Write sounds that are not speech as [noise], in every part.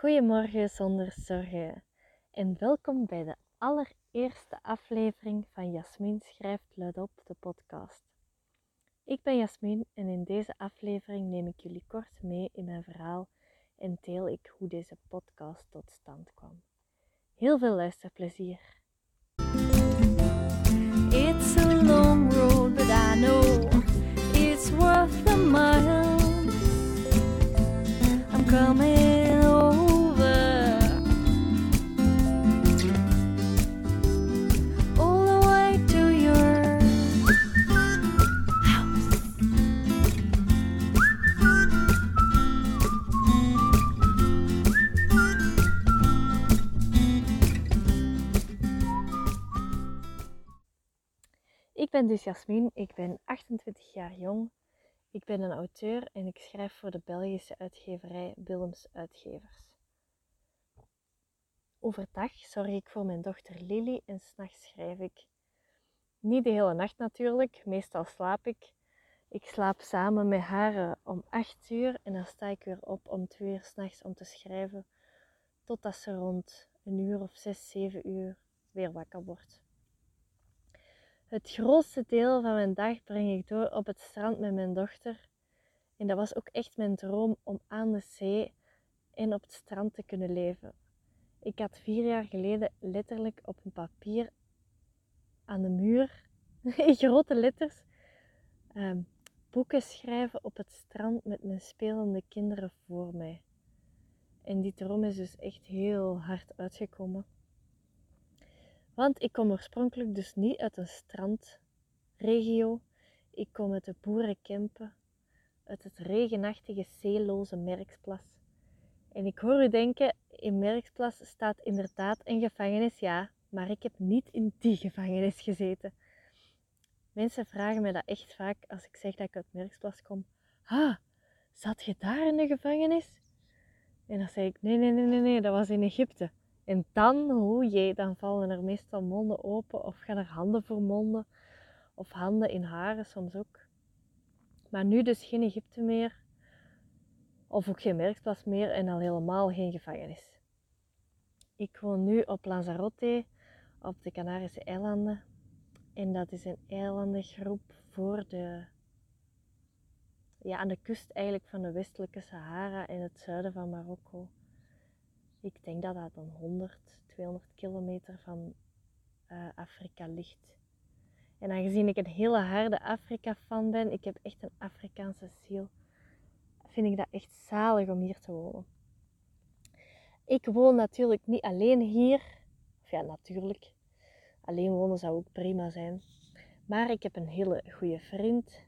Goedemorgen zonder zorgen en welkom bij de allereerste aflevering van Jasmin schrijft luidop de podcast. Ik ben Jasmin en in deze aflevering neem ik jullie kort mee in mijn verhaal en deel ik hoe deze podcast tot stand kwam. Heel veel luisterplezier. It's a long road, but I know it's worth the mile. I'm coming Ik ben dus Jasmin, ik ben 28 jaar jong. Ik ben een auteur en ik schrijf voor de Belgische uitgeverij Willems Uitgevers. Overdag zorg ik voor mijn dochter Lily en s'nachts schrijf ik. Niet de hele nacht natuurlijk, meestal slaap ik. Ik slaap samen met haar eh, om 8 uur en dan sta ik weer op om 2 uur s'nachts om te schrijven, totdat ze rond een uur of 6, 7 uur weer wakker wordt. Het grootste deel van mijn dag breng ik door op het strand met mijn dochter. En dat was ook echt mijn droom om aan de zee en op het strand te kunnen leven. Ik had vier jaar geleden letterlijk op een papier aan de muur, [laughs] in grote letters, ehm, boeken schrijven op het strand met mijn spelende kinderen voor mij. En die droom is dus echt heel hard uitgekomen. Want ik kom oorspronkelijk dus niet uit een strandregio. Ik kom uit de boerenkempen, uit het regenachtige zeeloze Merksplas. En ik hoor u denken, in Merksplas staat inderdaad een gevangenis, ja, maar ik heb niet in die gevangenis gezeten. Mensen vragen me dat echt vaak als ik zeg dat ik uit Merksplas kom. Ah, zat je daar in de gevangenis? En dan zeg ik, nee, nee, nee, nee, nee, dat was in Egypte. En dan, hoe jee, dan vallen er meestal monden open of gaan er handen voor monden. Of handen in haren soms ook. Maar nu dus geen Egypte meer. Of ook geen merkplaats meer en al helemaal geen gevangenis. Ik woon nu op Lanzarote, op de Canarische eilanden. En dat is een eilandengroep voor de, ja, aan de kust eigenlijk van de westelijke Sahara in het zuiden van Marokko. Ik denk dat dat dan 100, 200 kilometer van uh, Afrika ligt. En aangezien ik een hele harde Afrika-fan ben, ik heb echt een Afrikaanse ziel, vind ik dat echt zalig om hier te wonen. Ik woon natuurlijk niet alleen hier. Of ja, natuurlijk. Alleen wonen zou ook prima zijn. Maar ik heb een hele goede vriend.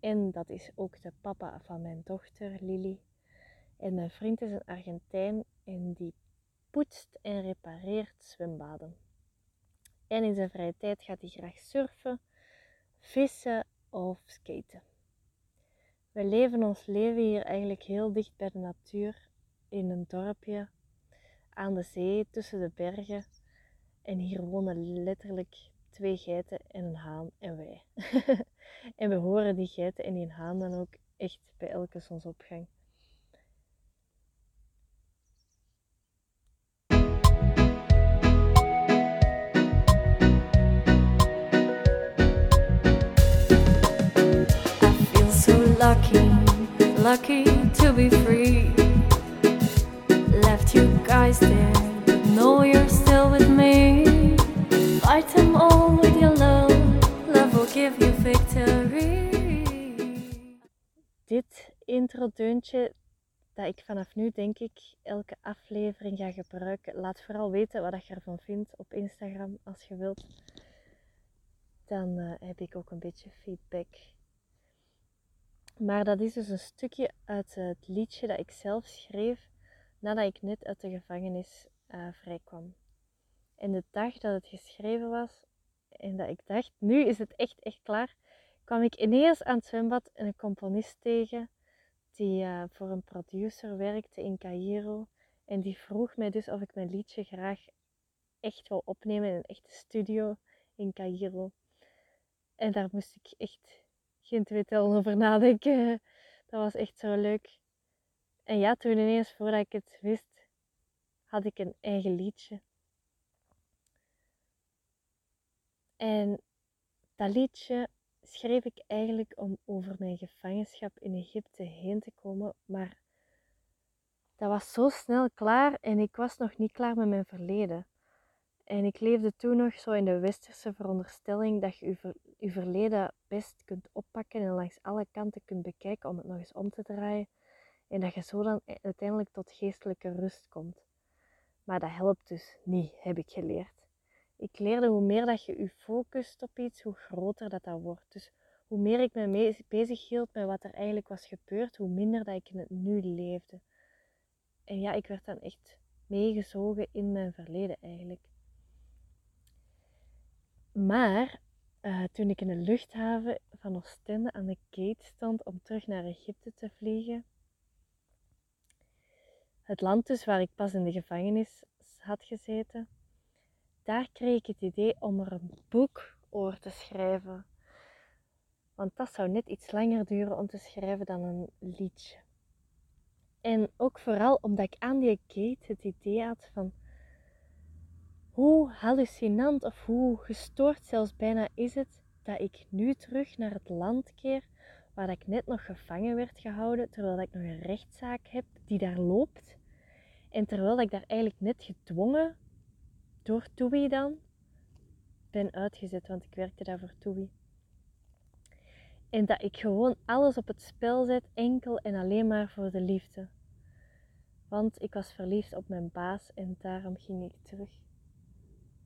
En dat is ook de papa van mijn dochter, Lily. En mijn vriend is een Argentijn en die poetst en repareert zwembaden. En in zijn vrije tijd gaat hij graag surfen, vissen of skaten. We leven ons leven hier eigenlijk heel dicht bij de natuur, in een dorpje, aan de zee, tussen de bergen. En hier wonen letterlijk twee geiten en een haan en wij. [laughs] en we horen die geiten en die haan dan ook echt bij elke zonsopgang. Lucky, lucky to be free. Left you guys there, but know you're still with me. Fight them all with your love, love will give you victory. Dit introdeuntje dat ik vanaf nu denk ik elke aflevering ga gebruiken. Laat vooral weten wat je ervan vindt op Instagram als je wilt. Dan uh, heb ik ook een beetje feedback maar dat is dus een stukje uit het liedje dat ik zelf schreef nadat ik net uit de gevangenis uh, vrijkwam. En de dag dat het geschreven was en dat ik dacht, nu is het echt, echt klaar, kwam ik ineens aan het zwembad een componist tegen die uh, voor een producer werkte in Cairo. En die vroeg mij dus of ik mijn liedje graag echt wil opnemen in een echte studio in Cairo. En daar moest ik echt geen tellen over nadenken. [laughs] Dat was echt zo leuk. En ja, toen ineens, voordat ik het wist, had ik een eigen liedje. En dat liedje schreef ik eigenlijk om over mijn gevangenschap in Egypte heen te komen, maar dat was zo snel klaar en ik was nog niet klaar met mijn verleden. En ik leefde toen nog zo in de westerse veronderstelling dat je je, verleden best kunt oppakken en langs alle kanten kunt bekijken om het nog eens om te draaien. En dat je zo dan e-, uiteindelijk tot geestelijke rust komt. Maar dat helpt dus niet, heb ik geleerd. Ik leerde hoe meer dat je je focust op iets, hoe groter dat dat wordt. Dus hoe meer ik me bezig hield met wat er eigenlijk was gebeurd, hoe minder dat ik in het nu leefde. En ja, ik werd dan echt meegezogen in mijn verleden eigenlijk. Maar uh, toen ik in de luchthaven van Oostende aan de gate stond om terug naar Egypte te vliegen, het land dus waar ik pas in de gevangenis had gezeten, daar kreeg ik het idee om er een boek over te schrijven. Want dat zou net iets langer duren om te schrijven dan een liedje. En ook vooral omdat ik aan die gate het idee had van hoe hallucinant of hoe gestoord zelfs bijna is het dat ik nu terug naar het land keer waar ik net nog gevangen werd gehouden, terwijl ik nog een rechtszaak heb die daar loopt. En terwijl ik daar eigenlijk net gedwongen door Toei dan ben uitgezet, want ik werkte daar voor Toei. En dat ik gewoon alles op het spel zet, enkel en alleen maar voor de liefde. Want ik was verliefd op mijn baas en daarom ging ik terug.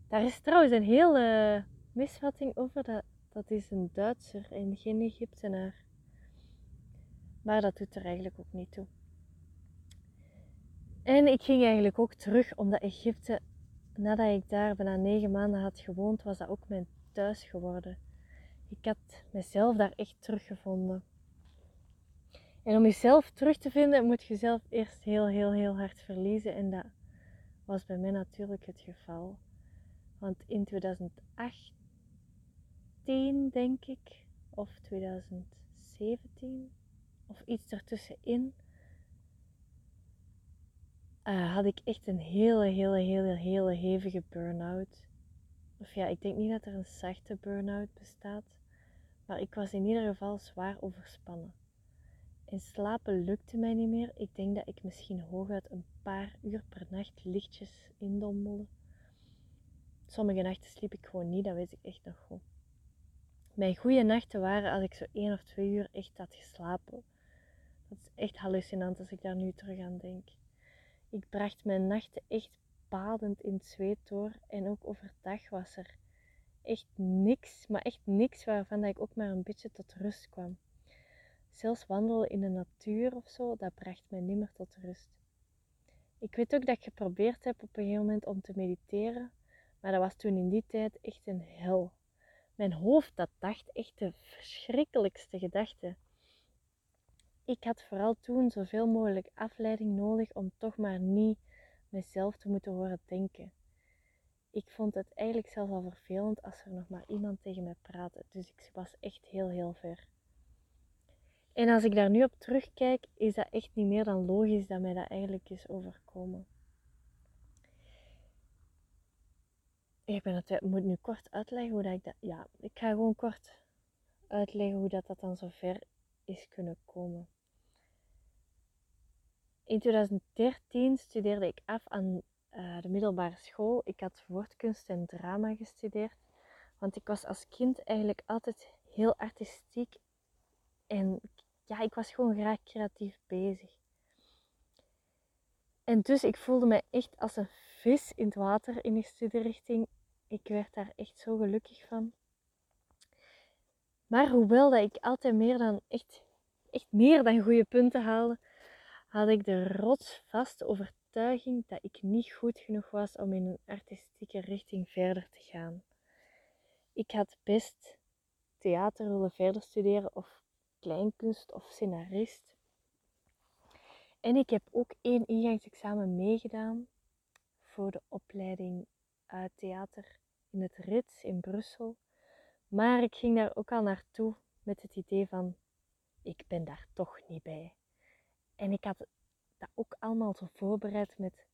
Daar is trouwens een hele misvatting over. Dat, dat is een Duitser en geen Egyptenaar. Maar dat doet er eigenlijk ook niet toe. En ik ging eigenlijk ook terug omdat Egypte, nadat ik daar bijna negen maanden had gewoond, was dat ook mijn thuis geworden. Ik had mezelf daar echt teruggevonden. En om jezelf terug te vinden, moet je zelf eerst heel, heel, heel hard verliezen. En dat was bij mij natuurlijk het geval. Want in 2018, denk ik, of 2017, of iets ertussenin, uh, had ik echt een hele, hele, hele, hele hevige burn-out. Of ja, ik denk niet dat er een zachte burn-out bestaat, maar ik was in ieder geval zwaar overspannen. En slapen lukte mij niet meer. Ik denk dat ik misschien hooguit een paar uur per nacht lichtjes indommelde. Sommige nachten sliep ik gewoon niet, dat weet ik echt nog goed. Mijn goede nachten waren als ik zo één of twee uur echt had geslapen. Dat is echt hallucinant als ik daar nu terug aan denk. Ik bracht mijn nachten echt badend in het zweet door en ook overdag was er echt niks, maar echt niks waarvan dat ik ook maar een beetje tot rust kwam. Zelfs wandelen in de natuur of zo, dat bracht mij niet meer tot rust. Ik weet ook dat ik geprobeerd heb op een gegeven moment om te mediteren, maar dat was toen in die tijd echt een hel. Mijn hoofd dat dacht echt de verschrikkelijkste gedachten. Ik had vooral toen zoveel mogelijk afleiding nodig om toch maar niet mezelf te moeten horen denken. Ik vond het eigenlijk zelfs al vervelend als er nog maar iemand tegen mij praatte, dus ik was echt heel heel ver. En als ik daar nu op terugkijk, is dat echt niet meer dan logisch dat mij dat eigenlijk is overkomen. Ik ben het, moet nu kort uitleggen hoe dat ik dat. Ja, ik ga gewoon kort uitleggen hoe dat, dat dan zo ver is kunnen komen. In 2013 studeerde ik af aan uh, de middelbare school. Ik had woordkunst en drama gestudeerd. Want ik was als kind eigenlijk altijd heel artistiek. En ja, ik was gewoon graag creatief bezig. En dus ik voelde me echt als een vis in het water in die studierichting. Ik werd daar echt zo gelukkig van. Maar hoewel dat ik altijd meer dan echt, echt meer dan goede punten haalde, had ik de rotsvaste overtuiging dat ik niet goed genoeg was om in een artistieke richting verder te gaan. Ik had best theater willen verder studeren of kleinkunst of scenarist. En ik heb ook één ingangsexamen meegedaan voor de opleiding uit theater in het Rits in Brussel. Maar ik ging daar ook al naartoe met het idee van, ik ben daar toch niet bij. En ik had dat ook allemaal zo voorbereid met,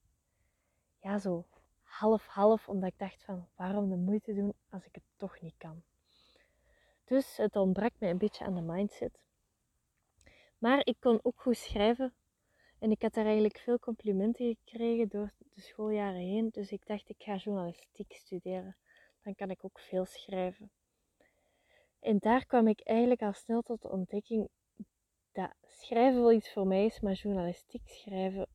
ja, zo half-half, omdat ik dacht van waarom de moeite doen als ik het toch niet kan. Dus het ontbrak me een beetje aan de mindset. Maar ik kon ook goed schrijven en ik had daar eigenlijk veel complimenten gekregen door de schooljaren heen. Dus ik dacht, ik ga journalistiek studeren. Dan kan ik ook veel schrijven. En daar kwam ik eigenlijk al snel tot de ontdekking dat schrijven wel iets voor mij is, maar journalistiek schrijven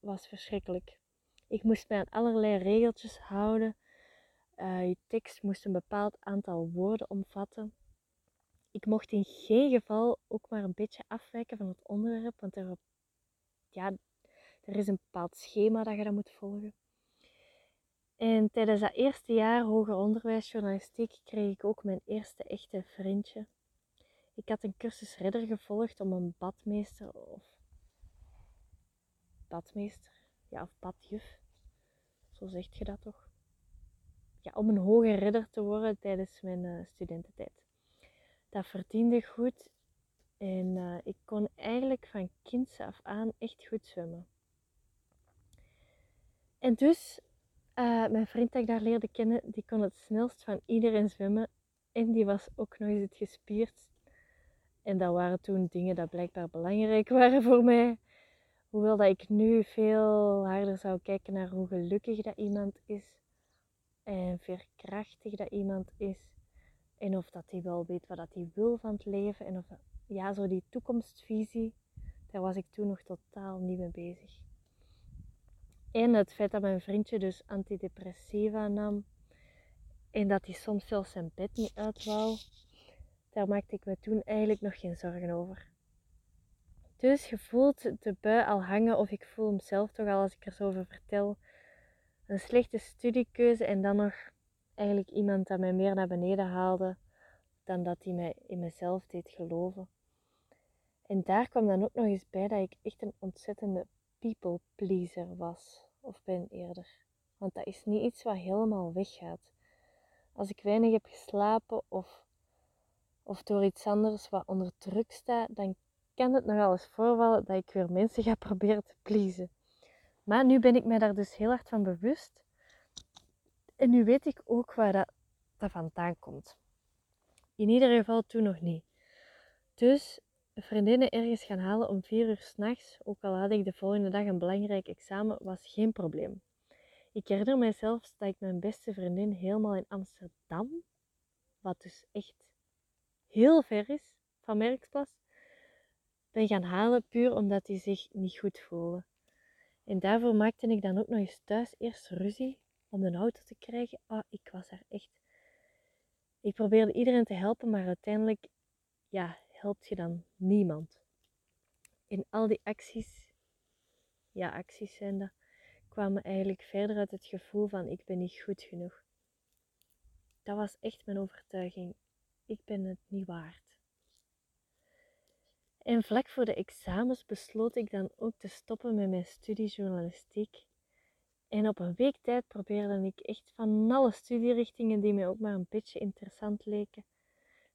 was verschrikkelijk. Ik moest mij aan allerlei regeltjes houden. Uh, je tekst moest een bepaald aantal woorden omvatten. Ik mocht in geen geval ook maar een beetje afwijken van het onderwerp, want er, ja, er is een bepaald schema dat je dan moet volgen. En tijdens dat eerste jaar hoger onderwijs journalistiek kreeg ik ook mijn eerste echte vriendje. Ik had een cursus redder gevolgd om een badmeester of badmeester, ja, of badjuf, zo zegt je dat toch? Ja, om een hoger redder te worden tijdens mijn uh, studententijd. Dat verdiende goed en uh, ik kon eigenlijk van kinds af aan echt goed zwemmen. En dus, uh, mijn vriend dat ik daar leerde kennen, die kon het snelst van iedereen zwemmen. En die was ook nog eens het gespierd. En dat waren toen dingen dat blijkbaar belangrijk [laughs] waren voor mij. Hoewel dat ik nu veel harder zou kijken naar hoe gelukkig dat iemand is. En veerkrachtig dat iemand is. En of dat hij wel weet wat dat hij wil van het leven. En of ja, zo die toekomstvisie, daar was ik toen nog totaal niet mee bezig. En het feit dat mijn vriendje dus antidepressiva nam. En dat hij soms zelfs zijn bed niet uit wou. Daar maakte ik me toen eigenlijk nog geen zorgen over. Dus je voelt de bui al hangen, of ik voel hem zelf toch al als ik er zo over vertel. Een slechte studiekeuze en dan nog eigenlijk iemand dat mij meer naar beneden haalde dan dat hij mij in mezelf deed geloven. En daar kwam dan ook nog eens bij dat ik echt een ontzettende people pleaser was, of ben eerder. Want dat is niet iets wat helemaal weggaat. Als ik weinig heb geslapen of, of door iets anders wat onder druk sta, dan kan het nogal eens voorvallen dat ik weer mensen ga proberen te pleasen. Maar nu ben ik mij daar dus heel hard van bewust. En nu weet ik ook waar dat, dat vandaan komt. In ieder geval toen nog niet. Dus vriendinnen ergens gaan halen om vier uur s'nachts, ook al had ik de volgende dag een belangrijk examen, was geen probleem. Ik herinner mij zelfs dat ik mijn beste vriendin helemaal in Amsterdam, wat dus echt heel ver is van Merksplas, ben gaan halen puur omdat hij zich niet goed voelde. En daarvoor maakte ik dan ook nog eens thuis eerst ruzie om de auto te krijgen. Ah, ik was er echt. Ik probeerde iedereen te helpen, maar uiteindelijk, ja, helpt je dan niemand. In al die acties, ja, acties zijn dat, kwamen eigenlijk verder uit het gevoel van ik ben niet goed genoeg. Dat was echt mijn overtuiging. Ik ben het niet waard. En vlak voor de examens besloot ik dan ook te stoppen met mijn studie journalistiek. En op een week tijd probeerde ik echt van alle studierichtingen die mij ook maar een beetje interessant leken.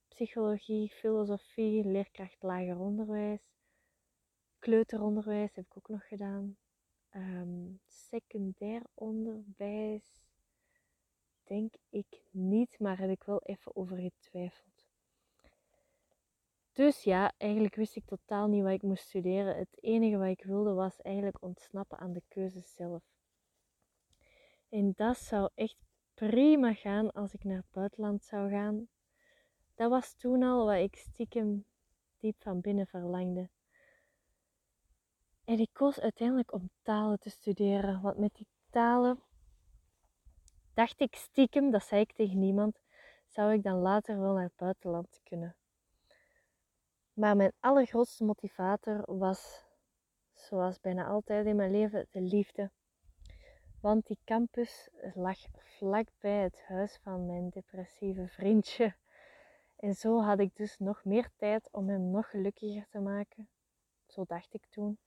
Psychologie, filosofie, leerkracht lager onderwijs, kleuteronderwijs heb ik ook nog gedaan. Um, secundair onderwijs denk ik niet, maar heb ik wel even over getwijfeld. Dus ja, eigenlijk wist ik totaal niet wat ik moest studeren. Het enige wat ik wilde was eigenlijk ontsnappen aan de keuzes zelf. En dat zou echt prima gaan als ik naar het buitenland zou gaan. Dat was toen al wat ik stiekem diep van binnen verlangde. En ik koos uiteindelijk om talen te studeren, want met die talen dacht ik stiekem, dat zei ik tegen niemand, zou ik dan later wel naar het buitenland kunnen. Maar mijn allergrootste motivator was, zoals bijna altijd in mijn leven, de liefde. Want die campus lag vlakbij het huis van mijn depressieve vriendje. En zo had ik dus nog meer tijd om hem nog gelukkiger te maken. Zo dacht ik toen.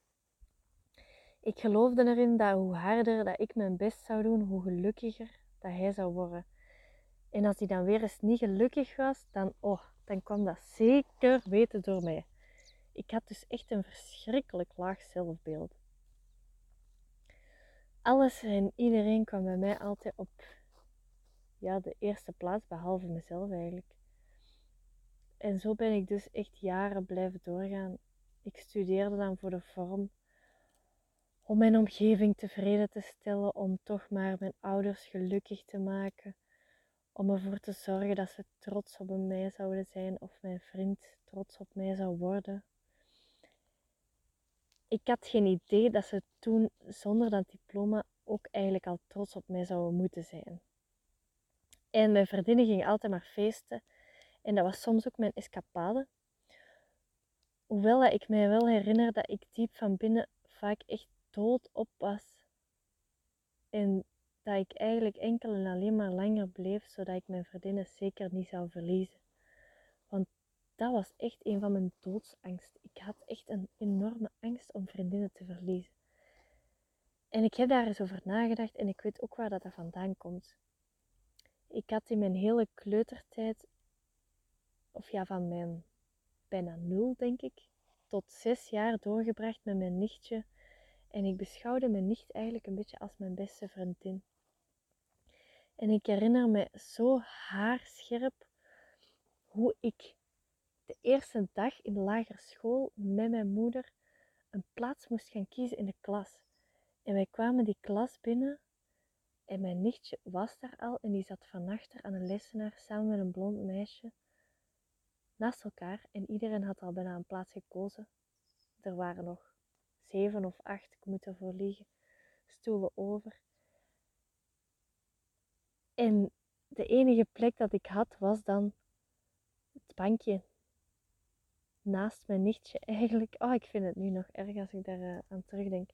Ik geloofde erin dat hoe harder dat ik mijn best zou doen, hoe gelukkiger dat hij zou worden. En als hij dan weer eens niet gelukkig was, dan, oh, dan kwam dat zeker weten door mij. Ik had dus echt een verschrikkelijk laag zelfbeeld. alles en iedereen kwam bij mij altijd op ja, de eerste plaats, behalve mezelf eigenlijk. En zo ben ik dus echt jaren blijven doorgaan. Ik studeerde dan voor de vorm om mijn omgeving tevreden te stellen, om toch maar mijn ouders gelukkig te maken, om ervoor te zorgen dat ze trots op mij zouden zijn of mijn vriend trots op mij zou worden. Ik had geen idee dat ze toen zonder dat diploma ook eigenlijk al trots op mij zouden moeten zijn. En mijn vriendinnen gingen altijd maar feesten en dat was soms ook mijn escapade. Hoewel dat ik mij wel herinner dat ik diep van binnen vaak echt dood op was. En dat ik eigenlijk enkel en alleen maar langer bleef, zodat ik mijn vriendinnen zeker niet zou verliezen. Want dat was echt een van mijn doodsangst. Ik had echt een enorme angst om vriendinnen te verliezen. En ik heb daar eens over nagedacht en ik weet ook waar dat vandaan komt. Ik had in mijn hele kleutertijd, of ja, van mijn bijna nul denk ik, tot zes jaar doorgebracht met mijn nichtje en ik beschouwde mijn nicht eigenlijk een beetje als mijn beste vriendin. En ik herinner me zo haarscherp hoe ik de eerste dag in de lagere school met mijn moeder een plaats moest gaan kiezen in de klas. En wij kwamen die klas binnen en mijn nichtje was daar al en die zat van achter aan een lessenaar samen met een blond meisje naast elkaar en iedereen had al bijna een plaats gekozen. Er waren nog zeven of acht, ik moet ervoor liegen, stoelen over. En de enige plek dat ik had was dan het bankje naast mijn nichtje [laughs] eigenlijk. Oh, ik vind het nu nog erg als ik daar uh, aan terugdenk.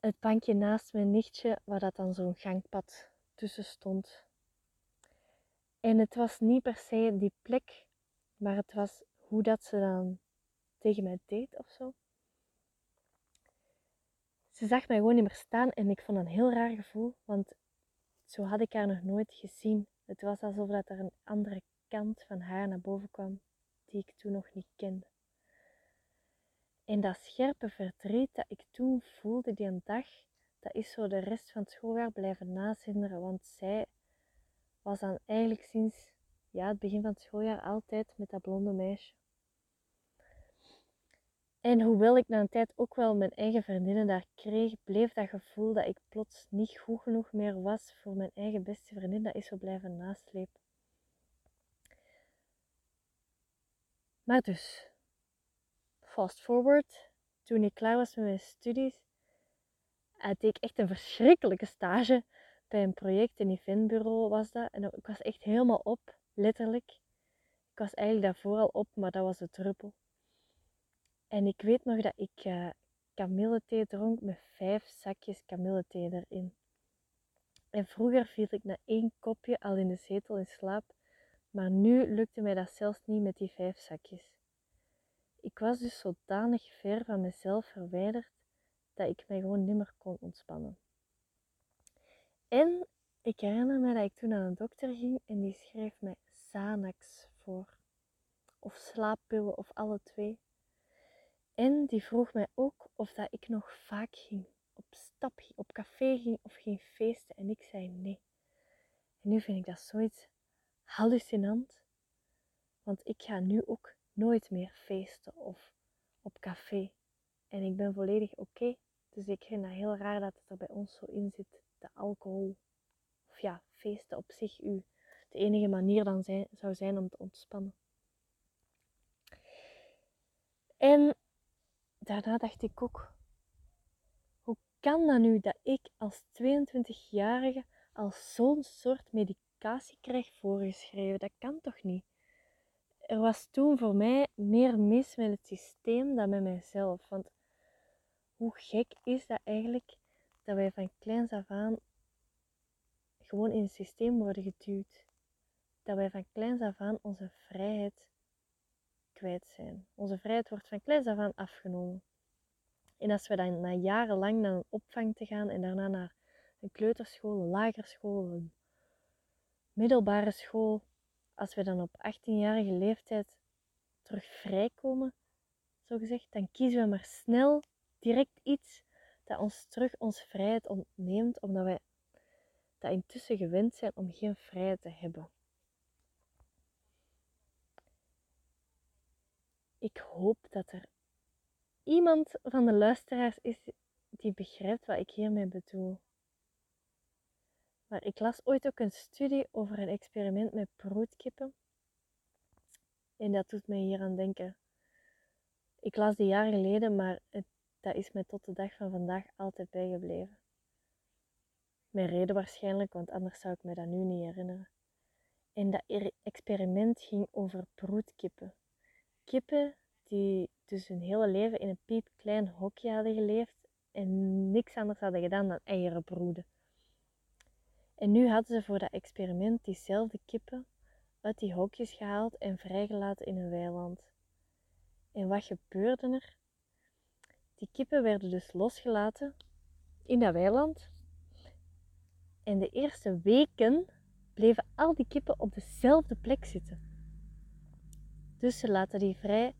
Het bankje naast mijn nichtje, waar dat dan zo'n gangpad tussen stond. En het was niet per se die plek, maar het was hoe dat ze dan tegen mij deed of zo. Ze zag mij gewoon niet meer staan en ik vond een heel raar gevoel, want zo had ik haar nog nooit gezien. Het was alsof dat er een andere kant van haar naar boven kwam, die ik toen nog niet kende. En dat scherpe verdriet dat ik toen voelde die een dag, dat is zo de rest van het schooljaar blijven nazinderen, want zij was dan eigenlijk sinds ja, het begin van het schooljaar altijd met dat blonde meisje. En hoewel ik na een tijd ook wel mijn eigen vriendinnen daar kreeg, bleef dat gevoel dat ik plots niet goed genoeg meer was voor mijn eigen beste vriendin, dat is zo blijven naslepen. Maar dus, fast forward, toen ik klaar was met mijn studies, had ik echt een verschrikkelijke stage bij een project, een eventbureau was dat. En ik was echt helemaal op, letterlijk. Ik was eigenlijk daarvoor al op, maar dat was de druppel. En ik weet nog dat ik uh, kamillethee dronk met vijf zakjes kamillethee erin. En vroeger viel ik na één kopje al in de zetel in slaap, maar nu lukte mij dat zelfs niet met die vijf zakjes. Ik was dus zodanig ver van mezelf verwijderd dat ik mij gewoon nimmer kon ontspannen. En ik herinner me dat ik toen naar een dokter ging en die schreef mij Xanax voor. Of slaappillen of alle twee. En die vroeg mij ook of dat ik nog vaak ging, op stap op café ging of ging feesten. En ik zei nee. En nu vind ik dat zoiets hallucinant. Want ik ga nu ook nooit meer feesten of op café. En ik ben volledig oké. Dus ik vind het heel raar dat het er bij ons zo in zit. De alcohol. Of ja, feesten op zich u de enige manier dan zijn, zou zijn om te ontspannen. En daarna dacht ik ook, hoe kan dat nu dat ik als 22-jarige al zo'n soort medicatie krijg voorgeschreven? Dat kan toch niet? Er was toen voor mij meer mis met het systeem dan met mijzelf. Want hoe gek is dat eigenlijk dat wij van kleins af aan gewoon in het systeem worden geduwd? Dat wij van kleins af aan onze vrijheid kwijt zijn. Onze vrijheid wordt van kleins af aan afgenomen. En als we dan na jarenlang naar een opvang te gaan en daarna naar een kleuterschool, een lagerschool, een middelbare school, als we dan op 18-jarige leeftijd terug vrijkomen, zo gezegd, dan kiezen we maar snel direct iets dat ons terug onze vrijheid ontneemt, omdat wij dat intussen gewend zijn om geen vrijheid te hebben. Ik hoop dat er iemand van de luisteraars is die begrijpt wat ik hiermee bedoel. Maar ik las ooit ook een studie over een experiment met broedkippen. En dat doet mij hier aan denken. Ik las die jaren geleden, maar het, dat is mij tot de dag van vandaag altijd bijgebleven. Mijn reden waarschijnlijk, want anders zou ik me dat nu niet herinneren. En dat experiment ging over broedkippen. Kippen die dus hun hele leven in een piepklein hokje hadden geleefd en niks anders hadden gedaan dan eieren broeden. En nu hadden ze voor dat experiment diezelfde kippen uit die hokjes gehaald en vrijgelaten in een weiland. En wat gebeurde er? Die kippen werden dus losgelaten in dat weiland. En de eerste weken bleven al die kippen op dezelfde plek zitten. Dus ze laten die vrij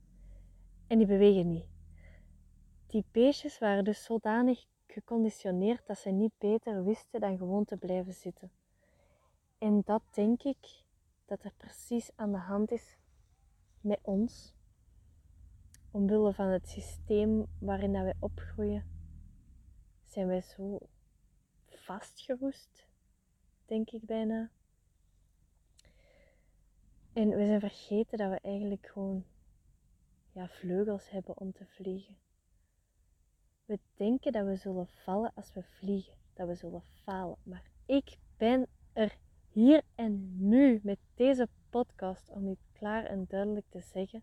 en die bewegen niet. Die beestjes waren dus zodanig geconditioneerd dat ze niet beter wisten dan gewoon te blijven zitten. En dat denk ik dat er precies aan de hand is met ons. Omwille van het systeem waarin dat wij opgroeien, zijn wij zo vastgeroest, denk ik bijna. En we zijn vergeten dat we eigenlijk gewoon ja, vleugels hebben om te vliegen. We denken dat we zullen vallen als we vliegen, dat we zullen falen. Maar ik ben er hier en nu met deze podcast om u klaar en duidelijk te zeggen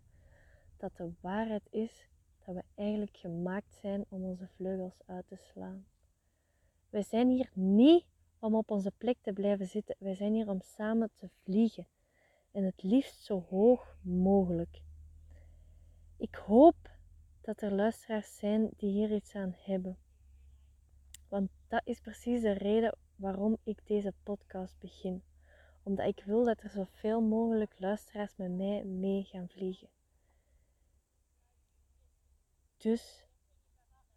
dat de waarheid is dat we eigenlijk gemaakt zijn om onze vleugels uit te slaan. Wij zijn hier niet om op onze plek te blijven zitten. Wij zijn hier om samen te vliegen. En het liefst zo hoog mogelijk. Ik hoop dat er luisteraars zijn die hier iets aan hebben. Want dat is precies de reden waarom ik deze podcast begin. Omdat ik wil dat er zoveel mogelijk luisteraars met mij mee gaan vliegen. Dus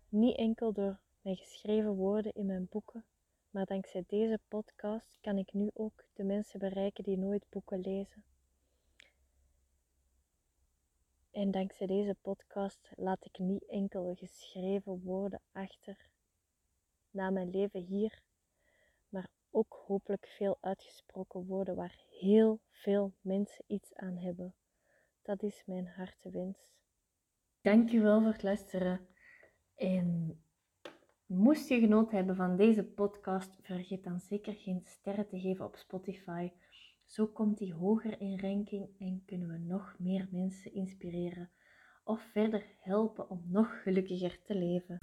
niet enkel door mijn geschreven woorden in mijn boeken, maar dankzij deze podcast kan ik nu ook de mensen bereiken die nooit boeken lezen. En dankzij deze podcast laat ik niet enkel geschreven woorden achter na mijn leven hier, maar ook hopelijk veel uitgesproken woorden waar heel veel mensen iets aan hebben. Dat is mijn hartewens. Dankjewel voor het luisteren. En moest je genoten hebben van deze podcast, vergeet dan zeker geen sterren te geven op Spotify zo komt hij hoger in ranking en kunnen we nog meer mensen inspireren of verder helpen om nog gelukkiger te leven.